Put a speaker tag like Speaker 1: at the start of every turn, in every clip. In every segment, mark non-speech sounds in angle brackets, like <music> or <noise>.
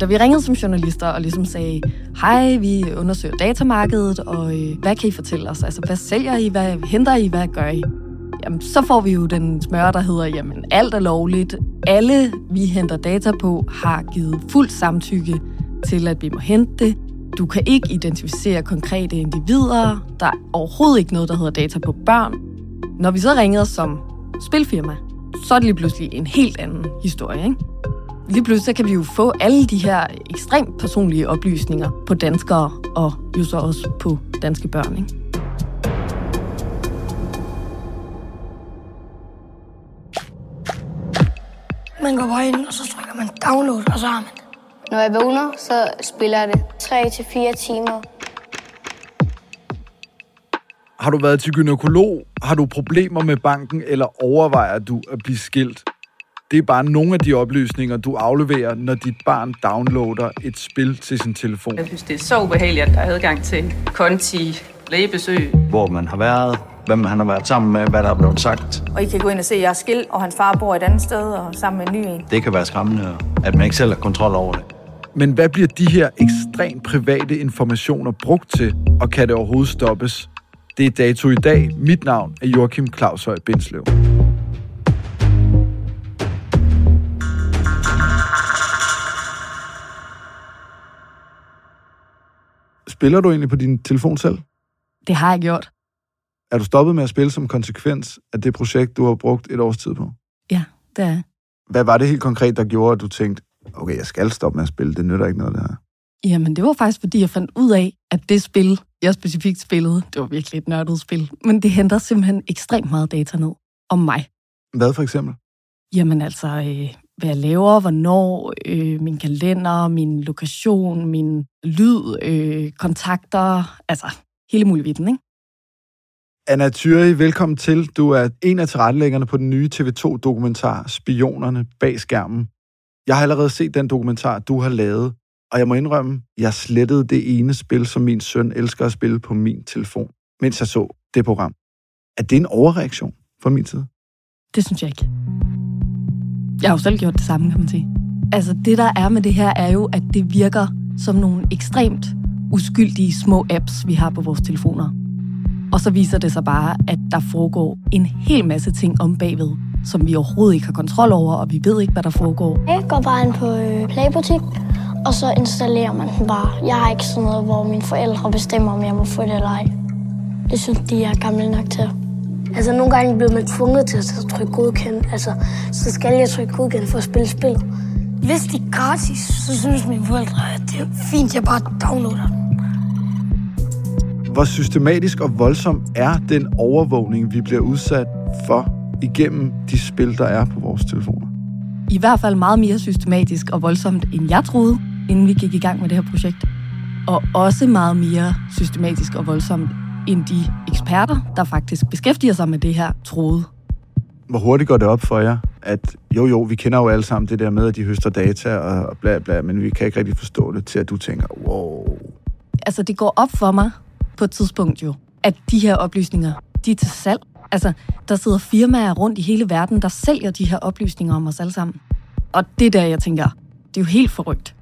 Speaker 1: Da vi ringede som journalister og ligesom sagde, hej, vi undersøger datamarkedet, og øh, hvad kan I fortælle os? Altså, hvad sælger I? Hvad henter I? Hvad gør I? Jamen, så får vi jo den smør, der hedder, jamen, alt er lovligt. Alle, vi henter data på, har givet fuld samtykke til, at vi må hente det. Du kan ikke identificere konkrete individer. Der er overhovedet ikke noget, der hedder data på børn. Når vi så ringede som spilfirma, så er det lige pludselig en helt anden historie, ikke? Lige pludselig så kan vi jo få alle de her ekstremt personlige oplysninger på danskere, og jo så også på danske børn, ikke?
Speaker 2: Man går bare ind, og så trykker man download, og så har man det.
Speaker 3: Når jeg vågner, så spiller jeg det 3-4 timer.
Speaker 4: Har du været til gynekolog? Har du problemer med banken, eller overvejer du at blive skilt? Det er bare nogle af de oplysninger, du afleverer, når dit barn downloader et spil til sin telefon.
Speaker 5: Jeg synes, det er så ubehageligt, at der er adgang til konti, lægebesøg.
Speaker 6: hvor man har været, hvem han har været sammen med, hvad der er blevet sagt.
Speaker 5: Og I kan gå ind og se, at jeg er skilt, og hans far bor et andet sted, og sammen med en ny en.
Speaker 6: Det kan være skræmmende, at man ikke selv har kontrol over det.
Speaker 4: Men hvad bliver de her ekstremt private informationer brugt til, og kan det overhovedet stoppes? Det er dato i dag. Mit navn er Joachim Claus Høj Bindslev. Spiller du egentlig på din telefon selv?
Speaker 1: Det har jeg gjort.
Speaker 4: Er du stoppet med at spille som konsekvens af det projekt, du har brugt et års tid på?
Speaker 1: Ja, det er.
Speaker 4: Hvad var det helt konkret, der gjorde, at du tænkte, okay, jeg skal stoppe med at spille, det nytter ikke noget, det her?
Speaker 1: Jamen, det var faktisk, fordi jeg fandt ud af, at det spil, jeg specifikt spillede, det var virkelig et nørdet spil, men det henter simpelthen ekstremt meget data ned om mig.
Speaker 4: Hvad for eksempel?
Speaker 1: Jamen altså, øh, hvad jeg laver, hvornår, øh, min kalender, min lokation, min lyd, øh, kontakter, altså hele muligheden, ikke?
Speaker 4: Anna Thyri, velkommen til. Du er en af tilrettelæggerne på den nye TV2-dokumentar Spionerne bag skærmen. Jeg har allerede set den dokumentar, du har lavet, og jeg må indrømme, jeg slettede det ene spil, som min søn elsker at spille på min telefon, mens jeg så det program. Er det en overreaktion fra min side?
Speaker 1: Det synes jeg ikke. Jeg har jo selv gjort det samme, kan man sige. Altså, det der er med det her, er jo, at det virker som nogle ekstremt uskyldige små apps, vi har på vores telefoner. Og så viser det sig bare, at der foregår en hel masse ting om bagved, som vi overhovedet ikke har kontrol over, og vi ved ikke, hvad der foregår.
Speaker 2: Jeg går bare ind på øh, Playbutik, og så installerer man den bare. Jeg har ikke sådan noget, hvor mine forældre bestemmer, om jeg må få det eller ej. Det synes de er gamle nok til. Altså, nogle gange bliver man tvunget til at trykke godkend. Altså, så skal jeg trykke godkend for at spille spil. Hvis det er gratis, så synes mine forældre, at det er fint, jeg bare downloader den.
Speaker 4: Hvor systematisk og voldsom er den overvågning, vi bliver udsat for igennem de spil, der er på vores telefoner?
Speaker 1: I hvert fald meget mere systematisk og voldsomt, end jeg troede, inden vi gik i gang med det her projekt. Og også meget mere systematisk og voldsomt, end de eksperter, der faktisk beskæftiger sig med det her, troede.
Speaker 4: Hvor hurtigt går det op for jer, at jo jo, vi kender jo alle sammen det der med, at de høster data og bla bla, men vi kan ikke rigtig forstå det til, at du tænker, wow.
Speaker 1: Altså, det går op for mig på et tidspunkt jo, at de her oplysninger, de er til salg. Altså, der sidder firmaer rundt i hele verden, der sælger de her oplysninger om os alle sammen. Og det er der, jeg tænker, det er jo helt forrygt.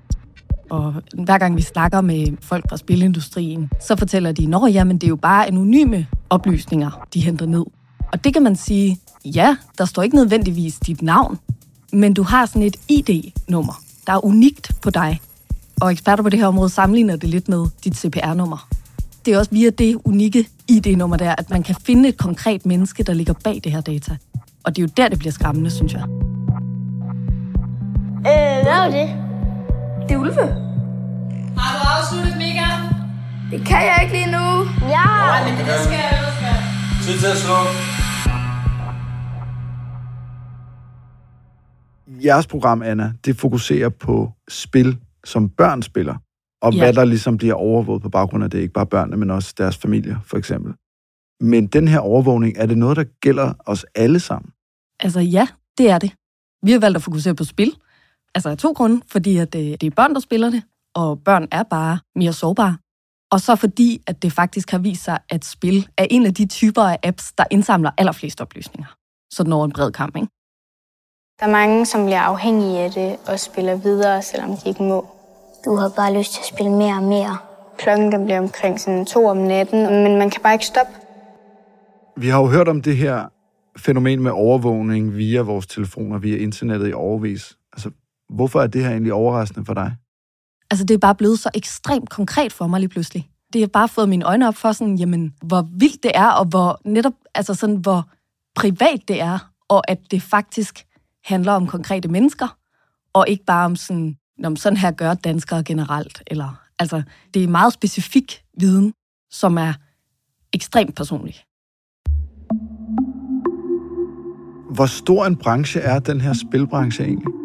Speaker 1: Og hver gang vi snakker med folk fra spilindustrien, så fortæller de, at jamen, det er jo bare anonyme oplysninger, de henter ned. Og det kan man sige, ja, der står ikke nødvendigvis dit navn, men du har sådan et ID-nummer, der er unikt på dig. Og eksperter på det her område sammenligner det lidt med dit CPR-nummer. Det er også via det unikke ID-nummer der, at man kan finde et konkret menneske, der ligger bag det her data. Og det er jo der, det bliver skræmmende, synes jeg.
Speaker 2: Øh, hvad var det? Det er ulve.
Speaker 7: Har du afsluttet, Mika?
Speaker 2: Det kan jeg ikke lige nu. Ja.
Speaker 7: Nej, men det skal jeg jo, skal.
Speaker 6: Tid til at slå.
Speaker 4: Jeres program, Anna, det fokuserer på spil, som børn spiller. Og
Speaker 1: Ja.
Speaker 4: hvad der ligesom bliver overvåget på baggrund af det. Ikke bare børnene, men også deres familier, for eksempel. Men den her overvågning, er det noget, der gælder os alle sammen?
Speaker 1: Altså ja, det er det. Vi har valgt at fokusere på spil. Altså af to grunde. Fordi at øh, det er børn, der spiller det, og børn er bare mere sårbare. Og så fordi, at det faktisk har vist sig, at spil er en af de typer af apps, der indsamler allerflest oplysninger. Sådan over en bred kamp, ikke?
Speaker 3: Der er mange, som bliver afhængige af det og spiller videre, selvom de ikke må.
Speaker 2: Du har bare lyst til at spille mere og mere.
Speaker 3: Klokken den bliver omkring sådan to om natten, men man kan bare ikke stoppe.
Speaker 4: Vi har jo hørt om det her fænomen med overvågning via vores telefoner, via internettet i overvis. Altså, hvorfor er det her egentlig overraskende for dig?
Speaker 1: Altså, det er bare blevet så ekstremt konkret for mig lige pludselig. Det har bare fået mine øjne op for sådan, jamen, hvor vildt det er, og hvor netop, altså sådan, hvor privat det er, og at det faktisk handler om konkrete mennesker, og ikke bare om sådan, om sådan her gør danskere generelt. Eller, altså, det er meget specifik viden, som er ekstremt personlig.
Speaker 4: Hvor stor en branche er den her spilbranche egentlig?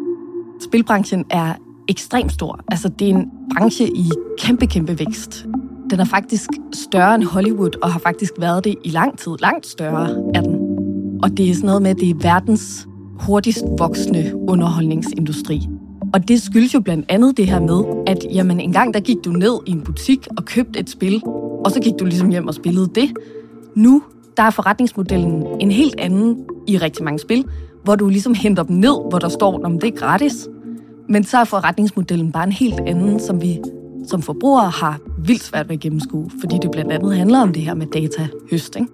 Speaker 1: Spilbranchen er ekstremt stor. Altså, det er en branche i kæmpe, kæmpe vækst. Den er faktisk større end Hollywood, og har faktisk været det i lang tid. Langt større er den. Og det er sådan noget med, at det er verdens hurtigst voksende underholdningsindustri. Og det skyldes jo blandt andet det her med, at jamen, en gang der gik du ned i en butik og købte et spil, og så gik du ligesom hjem og spillede det. Nu der er forretningsmodellen en helt anden i rigtig mange spil, hvor du ligesom henter dem ned, hvor der står, om det er gratis. Men så er forretningsmodellen bare en helt anden, som vi som forbrugere har vildt svært ved at gennemskue, fordi det blandt andet handler om det her med data høsting.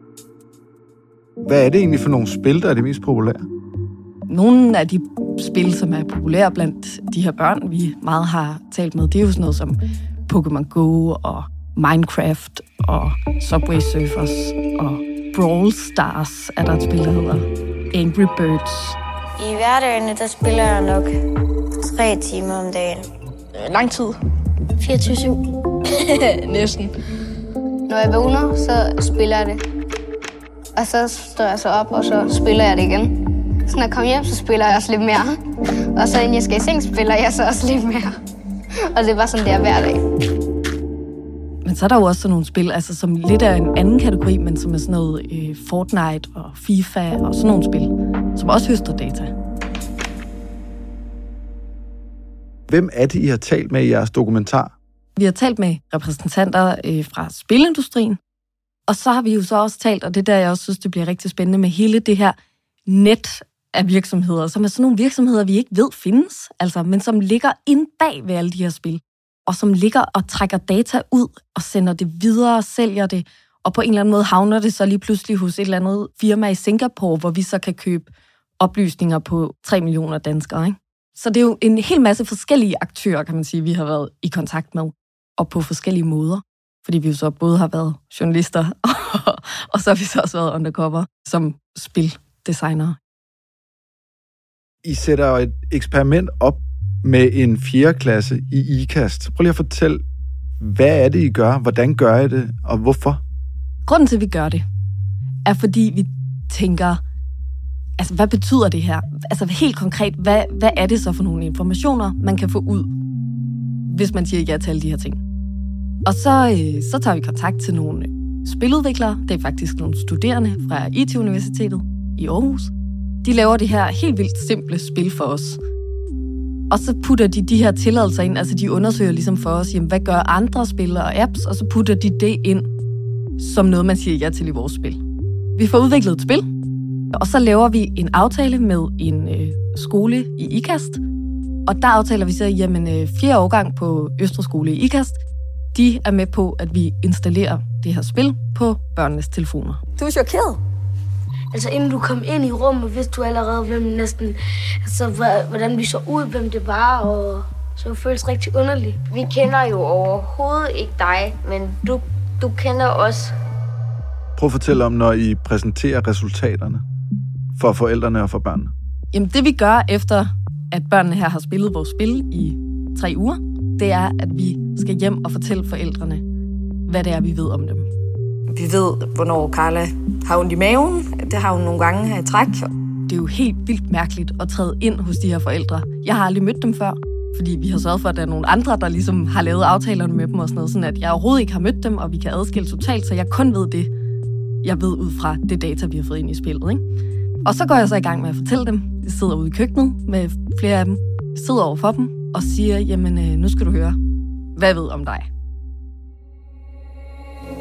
Speaker 4: Hvad er det egentlig for nogle spil, der er det mest populære?
Speaker 1: Nogle af de spil, som er populære blandt de her børn, vi meget har talt med, det er jo sådan noget som Pokémon Go og Minecraft og Subway Surfers og Brawl Stars er der et spil, der hedder Angry Birds.
Speaker 3: I hverdagen, der spiller jeg nok tre timer om dagen.
Speaker 2: Lang tid. 24-7. <laughs>
Speaker 3: Næsten. Når jeg vågner, så spiller jeg det. Og så står jeg så op, og så spiller jeg det igen. Så når jeg kommer hjem, så spiller jeg også lidt mere. Og så inden jeg skal i seng, spiller jeg så også lidt mere. Og det er bare sådan, det er hver dag.
Speaker 1: Men så er der jo også sådan nogle spil, altså som lidt er en anden kategori, men som er sådan noget øh, Fortnite og FIFA og sådan nogle spil, som også høster data.
Speaker 4: Hvem er det, I har talt med i jeres dokumentar?
Speaker 1: Vi har talt med repræsentanter øh, fra spilindustrien, og så har vi jo så også talt, og det er der, jeg også synes, det bliver rigtig spændende med hele det her net af virksomheder, som er sådan nogle virksomheder, vi ikke ved findes, altså, men som ligger inde bag ved alle de her spil, og som ligger og trækker data ud og sender det videre og sælger det, og på en eller anden måde havner det så lige pludselig hos et eller andet firma i Singapore, hvor vi så kan købe oplysninger på 3 millioner danskere. Ikke? Så det er jo en hel masse forskellige aktører, kan man sige, vi har været i kontakt med, og på forskellige måder. Fordi vi jo så både har været journalister, og, <laughs> og så har vi så også været undercover som spildesignere.
Speaker 4: I sætter et eksperiment op med en 4. klasse i IKAST. Prøv lige at fortælle, hvad er det, I gør? Hvordan gør I det? Og hvorfor?
Speaker 1: Grunden til, at vi gør det, er fordi vi tænker, altså hvad betyder det her? Altså helt konkret, hvad, hvad er det så for nogle informationer, man kan få ud, hvis man siger ja til alle de her ting? Og så, øh, så tager vi kontakt til nogle spiludviklere. Det er faktisk nogle studerende fra IT-universitetet i Aarhus. De laver det her helt vildt simple spil for os. Og så putter de de her tilladelser ind, altså de undersøger ligesom for os, jamen, hvad gør andre spil og apps, og så putter de det ind som noget, man siger ja til i vores spil. Vi får udviklet et spil, og så laver vi en aftale med en øh, skole i IKAST, Og der aftaler vi så, jamen øh, fjerde årgang på Østerskole i IKAST, de er med på, at vi installerer det her spil på børnenes telefoner.
Speaker 2: Du er chokeret? Altså, inden du kom ind i rummet, vidste du allerede, hvem næsten... Altså, hvordan vi så ud, hvem det var, og så det føles rigtig underligt.
Speaker 8: Vi kender jo overhovedet ikke dig, men du, du kender os.
Speaker 4: Prøv at fortælle om, når I præsenterer resultaterne for forældrene og for børnene.
Speaker 1: Jamen, det vi gør efter, at børnene her har spillet vores spil i tre uger, det er, at vi skal hjem og fortælle forældrene, hvad det er, vi ved om dem.
Speaker 9: Vi ved, hvornår Carla har ondt i maven. Det har hun nogle gange i træk.
Speaker 1: Det er jo helt vildt mærkeligt at træde ind hos de her forældre. Jeg har aldrig mødt dem før, fordi vi har sørget for, at der er nogle andre, der ligesom har lavet aftalerne med dem og sådan noget, sådan at jeg overhovedet ikke har mødt dem, og vi kan adskille totalt, så jeg kun ved det, jeg ved ud fra det data, vi har fået ind i spillet. Ikke? Og så går jeg så i gang med at fortælle dem. Jeg sidder ude i køkkenet med flere af dem, sidder over for dem og siger, jamen øh, nu skal du høre, hvad jeg ved om dig.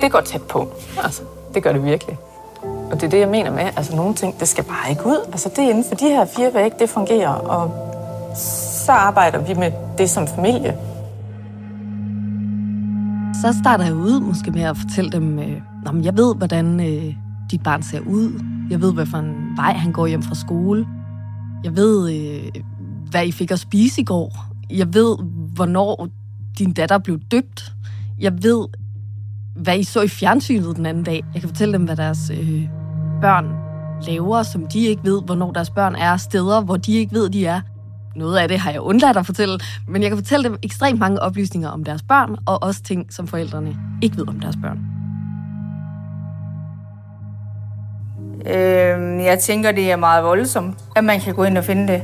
Speaker 5: Det går tæt på. Altså, det gør det virkelig. Og det er det, jeg mener med, altså nogle ting, det skal bare ikke ud. Altså det er inden for de her fire vægge, det fungerer, og så arbejder vi med det som familie.
Speaker 1: Så starter jeg ud måske med at fortælle dem, øh, Nå, jeg ved, hvordan øh, dit barn ser ud. Jeg ved, hvad for en vej han går hjem fra skole. Jeg ved, øh, hvad I fik at spise i går. Jeg ved, hvornår din datter blev døbt. Jeg ved, hvad I så i fjernsynet den anden dag. Jeg kan fortælle dem, hvad deres øh, børn laver, som de ikke ved, hvornår deres børn er steder, hvor de ikke ved, de er. Noget af det har jeg undladt at fortælle, men jeg kan fortælle dem ekstremt mange oplysninger om deres børn, og også ting, som forældrene ikke ved om deres børn.
Speaker 9: Øh, jeg tænker, det er meget voldsomt, at man kan gå ind og finde det.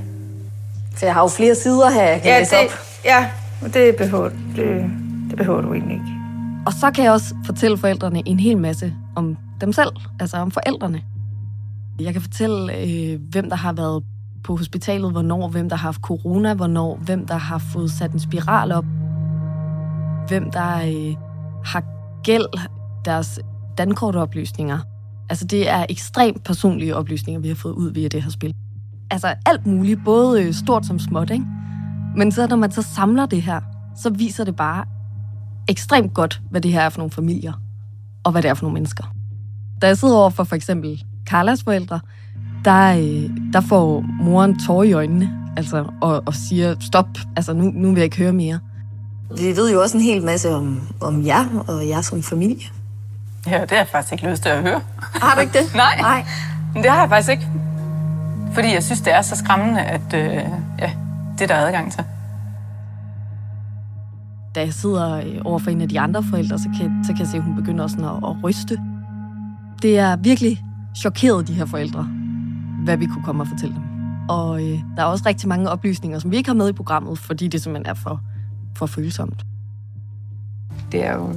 Speaker 8: Så jeg har jo flere sider her, jeg kan
Speaker 9: ja,
Speaker 8: læse
Speaker 9: det,
Speaker 8: op.
Speaker 9: Ja, det behøver, det, det behøver du egentlig ikke.
Speaker 1: Og så kan jeg også fortælle forældrene en hel masse om dem selv, altså om forældrene. Jeg kan fortælle, øh, hvem der har været på hospitalet, hvornår, hvem der har haft corona, hvornår, hvem der har fået sat en spiral op, hvem der øh, har gæld, deres dankortoplysninger. Altså det er ekstremt personlige oplysninger, vi har fået ud via det her spil. Altså alt muligt, både øh, stort som småt, ikke? Men så når man så samler det her, så viser det bare ekstremt godt, hvad det her er for nogle familier, og hvad det er for nogle mennesker. Da jeg sidder over for for eksempel Carlas forældre, der, øh, der får moren tårer i øjnene, altså, og, og siger, stop, altså nu, nu vil jeg ikke høre mere.
Speaker 8: Vi ved jo også en hel masse om, om jer og jer som familie.
Speaker 5: Ja, det har jeg faktisk ikke lyst til at høre.
Speaker 8: Har du ikke det? <laughs>
Speaker 5: Nej.
Speaker 8: Nej.
Speaker 5: Men det har jeg faktisk ikke. Fordi jeg synes, det er så skræmmende, at øh, ja, det der er adgang til.
Speaker 1: Da jeg sidder øh, over for en af de andre forældre, så kan, så kan jeg se, at hun begynder sådan at, at ryste. Det er virkelig chokeret, de her forældre, hvad vi kunne komme og fortælle dem. Og øh, der er også rigtig mange oplysninger, som vi ikke har med i programmet, fordi det simpelthen er for, for følsomt.
Speaker 5: Det er jo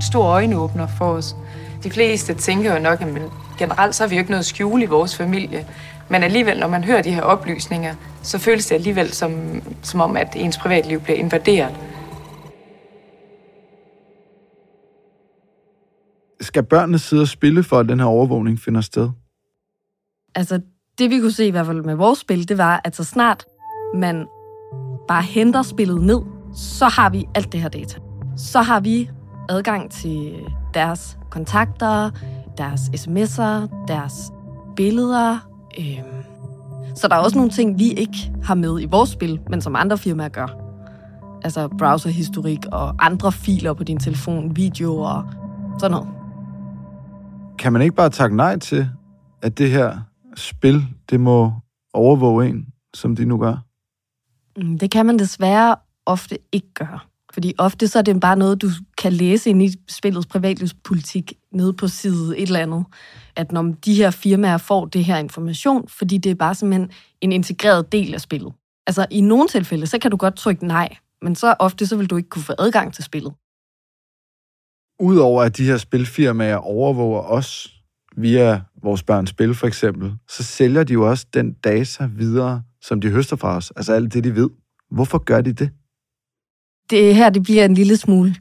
Speaker 5: stor øjenåbner for os. De fleste tænker jo nok, at men generelt så har vi jo ikke noget skjule i vores familie. Men alligevel, når man hører de her oplysninger, så føles det alligevel som, som om, at ens privatliv bliver invaderet.
Speaker 4: Skal børnene sidde og spille for, at den her overvågning finder sted?
Speaker 1: Altså, det vi kunne se i hvert fald med vores spil, det var, at så snart man bare henter spillet ned, så har vi alt det her data. Så har vi adgang til deres kontakter, deres sms'er, deres billeder. Øhm. Så der er også nogle ting, vi ikke har med i vores spil, men som andre firmaer gør. Altså browserhistorik og andre filer på din telefon, videoer og sådan noget.
Speaker 4: Kan man ikke bare takke nej til, at det her spil, det må overvåge en, som de nu gør?
Speaker 1: Mm, Det kan man desværre ofte ikke gøre. Fordi ofte så er det bare noget, du kan læse ind i spillets privatlivspolitik nede på side et eller andet. At når de her firmaer får det her information, fordi det er bare simpelthen en integreret del af spillet. Altså i nogle tilfælde, så kan du godt trykke nej, men så ofte så vil du ikke kunne få adgang til spillet.
Speaker 4: Udover at de her spilfirmaer overvåger os via vores børns spil for eksempel, så sælger de jo også den data videre, som de høster fra os. Altså alt det, de ved. Hvorfor gør de det?
Speaker 1: Det her det bliver en lille smule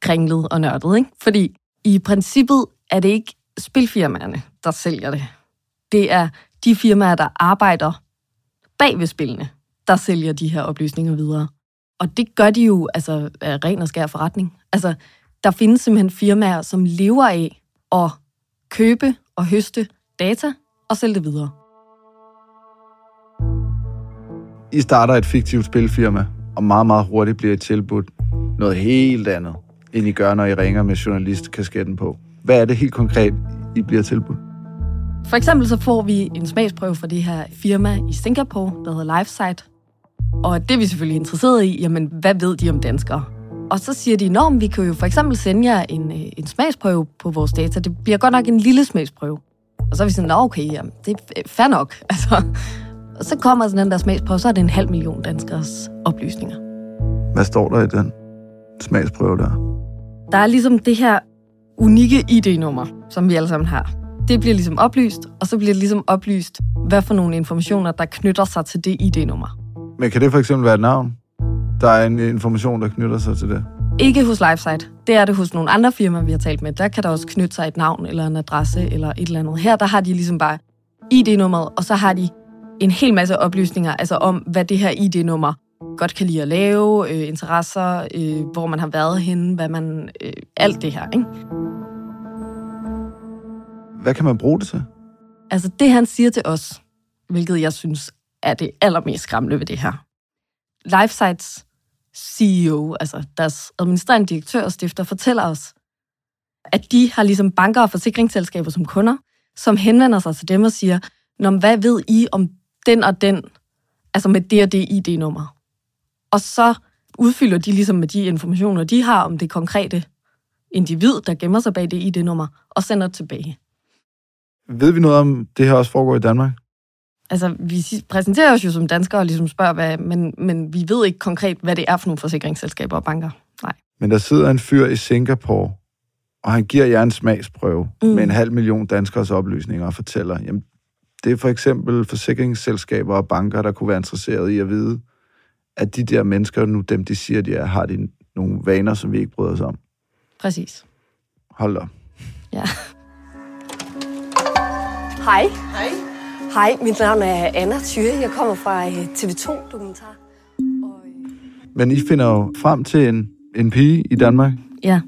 Speaker 1: kringlet og nørdet, ikke? Fordi i princippet er det ikke spilfirmaerne, der sælger det. Det er de firmaer, der arbejder bag ved spillene. der sælger de her oplysninger videre. Og det gør de jo altså af ren og skær forretning. Altså, der findes simpelthen firmaer, som lever af at købe og høste data og sælge det videre.
Speaker 4: I starter et fiktivt spilfirma, og meget, meget hurtigt bliver I tilbudt noget helt andet, end I gør, når I ringer med journalistkasketten på. Hvad er det helt konkret, I bliver tilbudt?
Speaker 1: For eksempel så får vi en smagsprøve fra det her firma i Singapore, der hedder LifeSite. Og det er vi selvfølgelig interesseret i, jamen hvad ved de om danskere? Og så siger de, at vi kan jo for eksempel sende jer en, øh, en smagsprøve på vores data. Det bliver godt nok en lille smagsprøve. Og så er vi sådan, okay, jamen, det er fair nok. <laughs> Altså, og så kommer sådan den der smagsprøve, så er det en halv million danskers oplysninger.
Speaker 4: Hvad står der i den smagsprøve der?
Speaker 1: Der er ligesom det her unikke ID-nummer, som vi alle sammen har. Det bliver ligesom oplyst, og så bliver det ligesom oplyst, hvad for nogle informationer, der knytter sig til det ID-nummer.
Speaker 4: Men kan det for eksempel være et navn? Der er en information, der knytter sig til det.
Speaker 1: Ikke hos LifeSite. Det er det hos nogle andre firmaer, vi har talt med. Der kan der også knytte sig et navn eller en adresse eller et eller andet. Her der har de ligesom bare ID-nummeret, og så har de en hel masse oplysninger altså om, hvad det her ID-nummer godt kan lide at lave, øh, interesser, øh, hvor man har været henne, hvad man, øh, alt det her. Ikke?
Speaker 4: Hvad kan man bruge det til?
Speaker 1: Altså det, han siger til os, hvilket jeg synes er det allermest skræmmende ved det her. LifeSites CEO, altså deres administrerende direktør og stifter, fortæller os, at de har ligesom banker og forsikringsselskaber som kunder, som henvender sig til dem og siger, Nå, hvad ved I om den og den, altså med det og det ID-nummer? Og så udfylder de ligesom med de informationer, de har om det konkrete individ, der gemmer sig bag det ID-nummer, og sender tilbage.
Speaker 4: Ved vi noget om, det her også foregår i Danmark?
Speaker 1: Altså, vi præsenterer os jo som danskere og ligesom spørger, hvad, men, men vi ved ikke konkret, hvad det er for nogle forsikringsselskaber og banker. Nej.
Speaker 4: Men der sidder en fyr i Singapore, og han giver jer en smagsprøve mm. med en halv million danskers oplysninger og fortæller, jamen, det er for eksempel forsikringsselskaber og banker, der kunne være interesseret i at vide, at de der mennesker nu, dem de siger, de er, har de nogle vaner, som vi ikke bryder os om.
Speaker 1: Præcis.
Speaker 4: Hold da.
Speaker 1: Ja.
Speaker 10: Hej. Hej. Hej, mit navn er Anna Thyre. Jeg kommer fra øh, TV2 Dokumentar.
Speaker 4: Men I finder jo frem til en, en pige i Danmark
Speaker 1: Ja.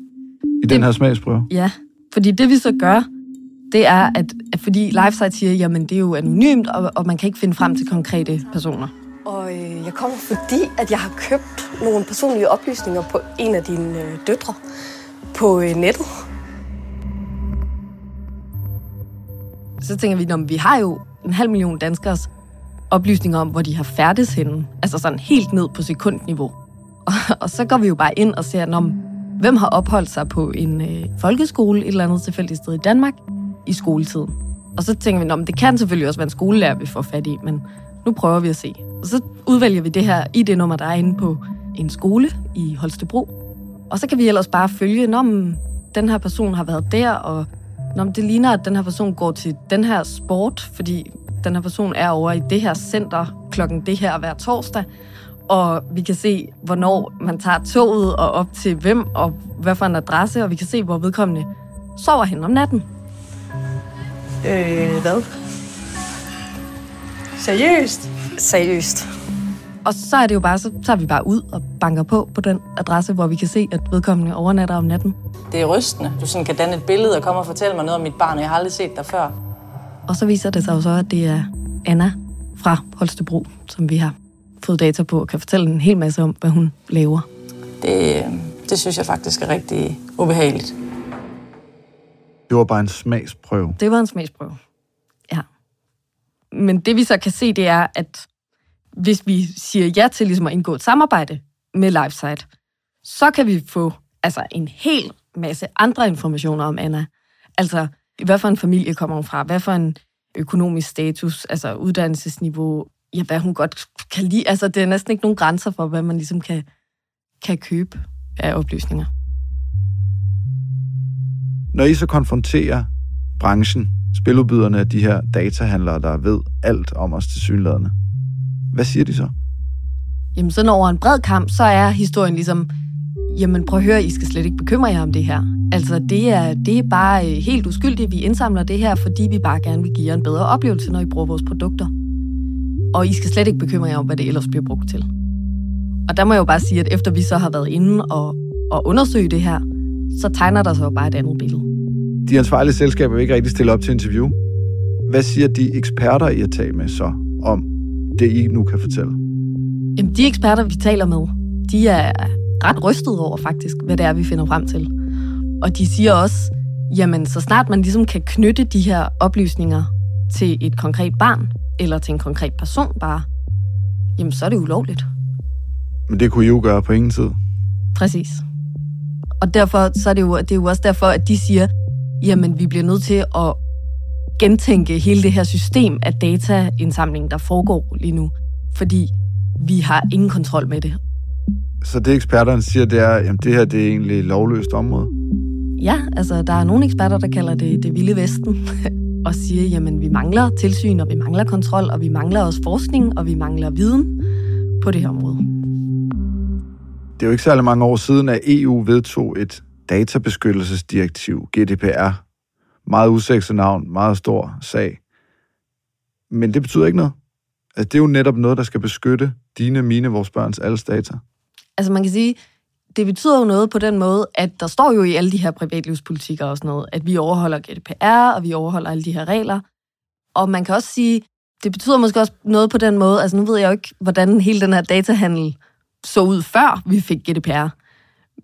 Speaker 4: i den her smagsprøve.
Speaker 1: Ja, fordi det vi så gør, det er, at, at fordi LifeSite siger, jamen det er jo anonymt, og, og man kan ikke finde frem til konkrete personer.
Speaker 10: Og øh, jeg kommer fordi, at jeg har købt nogle personlige oplysninger på en af dine øh, døtre på øh, nettet.
Speaker 1: Så tænker vi, at vi har jo en halv million danskers oplysninger om, hvor de har færdes henne. Altså sådan helt ned på sekundniveau. Og, og så går vi jo bare ind og ser, om hvem har opholdt sig på en øh, folkeskole et eller andet tilfældigt sted i Danmark i skoletiden. Og så tænker vi, at det kan selvfølgelig også være en skolelærer, vi får fat i, men nu prøver vi at se. Og så udvælger vi det her ID-nummer, der er inde på en skole i Holstebro. Og så kan vi ellers bare følge, om den her person har været der, og når det ligner, at den her person går til den her sport, fordi den her person er over i det her center klokken det her hver torsdag, og vi kan se, hvornår man tager toget og op til hvem, og hvad for en adresse, og vi kan se, hvor vedkommende sover hen om natten.
Speaker 10: Øh, hvad? Seriøst? Seriøst.
Speaker 1: Og så er det jo bare, så tager vi bare ud og banker på på den adresse, hvor vi kan se, at vedkommende overnatter om natten.
Speaker 11: Det er rystende. Du sådan kan danne et billede og komme og fortælle mig noget om mit barn, og jeg har aldrig set dig før.
Speaker 1: Og så viser det sig jo så, at det er Anna fra Holstebro, som vi har fået data på, og kan fortælle en hel masse om, hvad hun laver.
Speaker 11: Det, det synes jeg faktisk er rigtig ubehageligt.
Speaker 4: Det var bare en smagsprøve.
Speaker 1: Det var en smagsprøve. Ja. Men det vi så kan se, det er, at hvis vi siger ja til ligesom at indgå et samarbejde med LifeSite, så kan vi få altså en hel masse andre informationer om Anna. Altså, hvad for en familie kommer hun fra? Hvad for en økonomisk status, altså uddannelsesniveau? Ja, hvad hun godt kan lide. Altså, det er næsten ikke nogen grænser for, hvad man ligesom kan, kan købe af oplysninger.
Speaker 4: Når I så konfronterer branchen, spiludbyderne af de her datahandlere, der ved alt om os til synlædende, hvad siger de så?
Speaker 1: Jamen sådan over en bred kamp, så er historien ligesom, jamen prøv at høre, I skal slet ikke bekymre jer om det her. Altså det er, det er bare øh, helt uskyldigt, vi indsamler det her, fordi vi bare gerne vil give jer en bedre oplevelse, når I bruger vores produkter. og I skal slet ikke bekymre jer om, hvad det ellers bliver brugt til. Og der må jeg jo bare sige, at efter vi så har været inde og, og undersøge det her, så tegner der sig jo bare et andet billede.
Speaker 4: De ansvarlige selskaber vil ikke rigtig stille op til interview. Hvad siger de eksperter, I har talt med så om det, I nu kan fortælle?
Speaker 1: Jamen, de eksperter, vi taler med, de er ret rystet over faktisk, hvad det er, vi finder frem til. Og de siger også, jamen så snart man ligesom kan knytte de her oplysninger til et konkret barn, eller til en konkret person bare, jamen så er det ulovligt.
Speaker 4: Men det kunne I jo gøre på ingen tid.
Speaker 1: Præcis. Og derfor så er det jo, det er jo også derfor, at de siger, jamen vi bliver nødt til at gentænke hele det her system af dataindsamling, der foregår lige nu. Fordi vi har ingen kontrol med det.
Speaker 4: Så det eksperterne siger, det er, at det her det er egentlig lovløst område?
Speaker 1: Ja, altså der er nogle eksperter, der kalder det det vilde vesten, <laughs> og siger, jamen vi mangler tilsyn, og vi mangler kontrol, og vi mangler også forskning, og vi mangler viden på det her område.
Speaker 4: Det er jo ikke særlig mange år siden, at EU vedtog et databeskyttelsesdirektiv, GDPR. Meget usekset navn, meget stor sag. Men det betyder ikke noget. Altså, det er jo netop noget, der skal beskytte dine, mine, vores børns alles data.
Speaker 1: Altså man kan sige, det betyder jo noget på den måde, at der står jo i alle de her privatlivspolitikker og sådan noget, at vi overholder GDPR, og vi overholder alle de her regler. Og man kan også sige, det betyder måske også noget på den måde, altså nu ved jeg jo ikke, hvordan hele den her datahandel så ud før vi fik GDPR.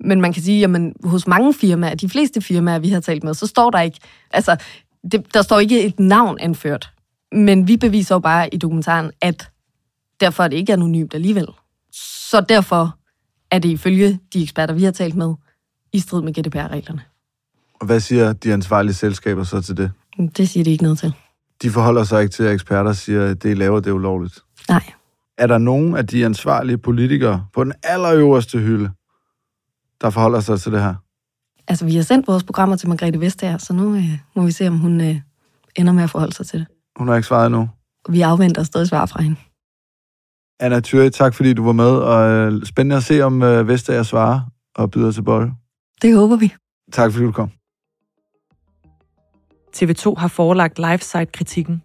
Speaker 1: Men man kan sige, jamen hos mange firmaer, de fleste firmaer, vi har talt med, så står der ikke, altså det, der står ikke et navn anført. Men vi beviser jo bare i dokumentaren, at derfor er det ikke anonymt alligevel. Så derfor er det ifølge de eksperter, vi har talt med, i strid med GDPR-reglerne.
Speaker 4: Og hvad siger de ansvarlige selskaber så til det?
Speaker 1: Det siger de ikke noget til.
Speaker 4: De forholder sig ikke til, at eksperter siger, at det, I laver, det er ulovligt.
Speaker 1: Nej.
Speaker 4: Er der nogen af de ansvarlige politikere på den allerøverste hylde, der forholder sig til det her?
Speaker 1: Altså, vi har sendt vores programmer til Margrethe Vestager, så nu øh, må vi se, om hun øh, ender med at forholde sig til det.
Speaker 4: Hun har ikke svaret endnu.
Speaker 1: Vi afventer stadig svar fra hende.
Speaker 4: Anna Thury, tak fordi du var med, og øh, spændende at se, om øh, Vestager svarer og byder til bold.
Speaker 1: Det håber vi.
Speaker 4: Tak fordi du kom.
Speaker 12: TV2 har forelagt LifeSite-kritikken.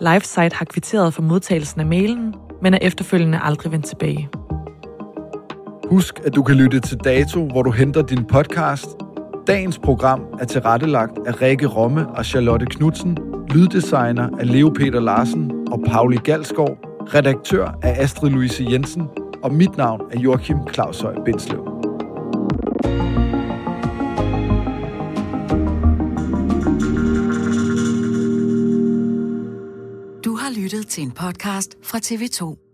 Speaker 12: LifeSite har kvitteret for modtagelsen af mailen, men er efterfølgende aldrig vendt tilbage.
Speaker 4: Husk, at du kan lytte til Dato, hvor du henter din podcast. Dagens program er tilrettelagt af Rikke Romme og Charlotte Knudsen, lyddesigner af Leo Peter Larsen og Pauli Galskov, redaktør af Astrid Louise Jensen, og mit navn er Joachim Claushøj Bindslev.
Speaker 13: Lyttet til en podcast fra TV2.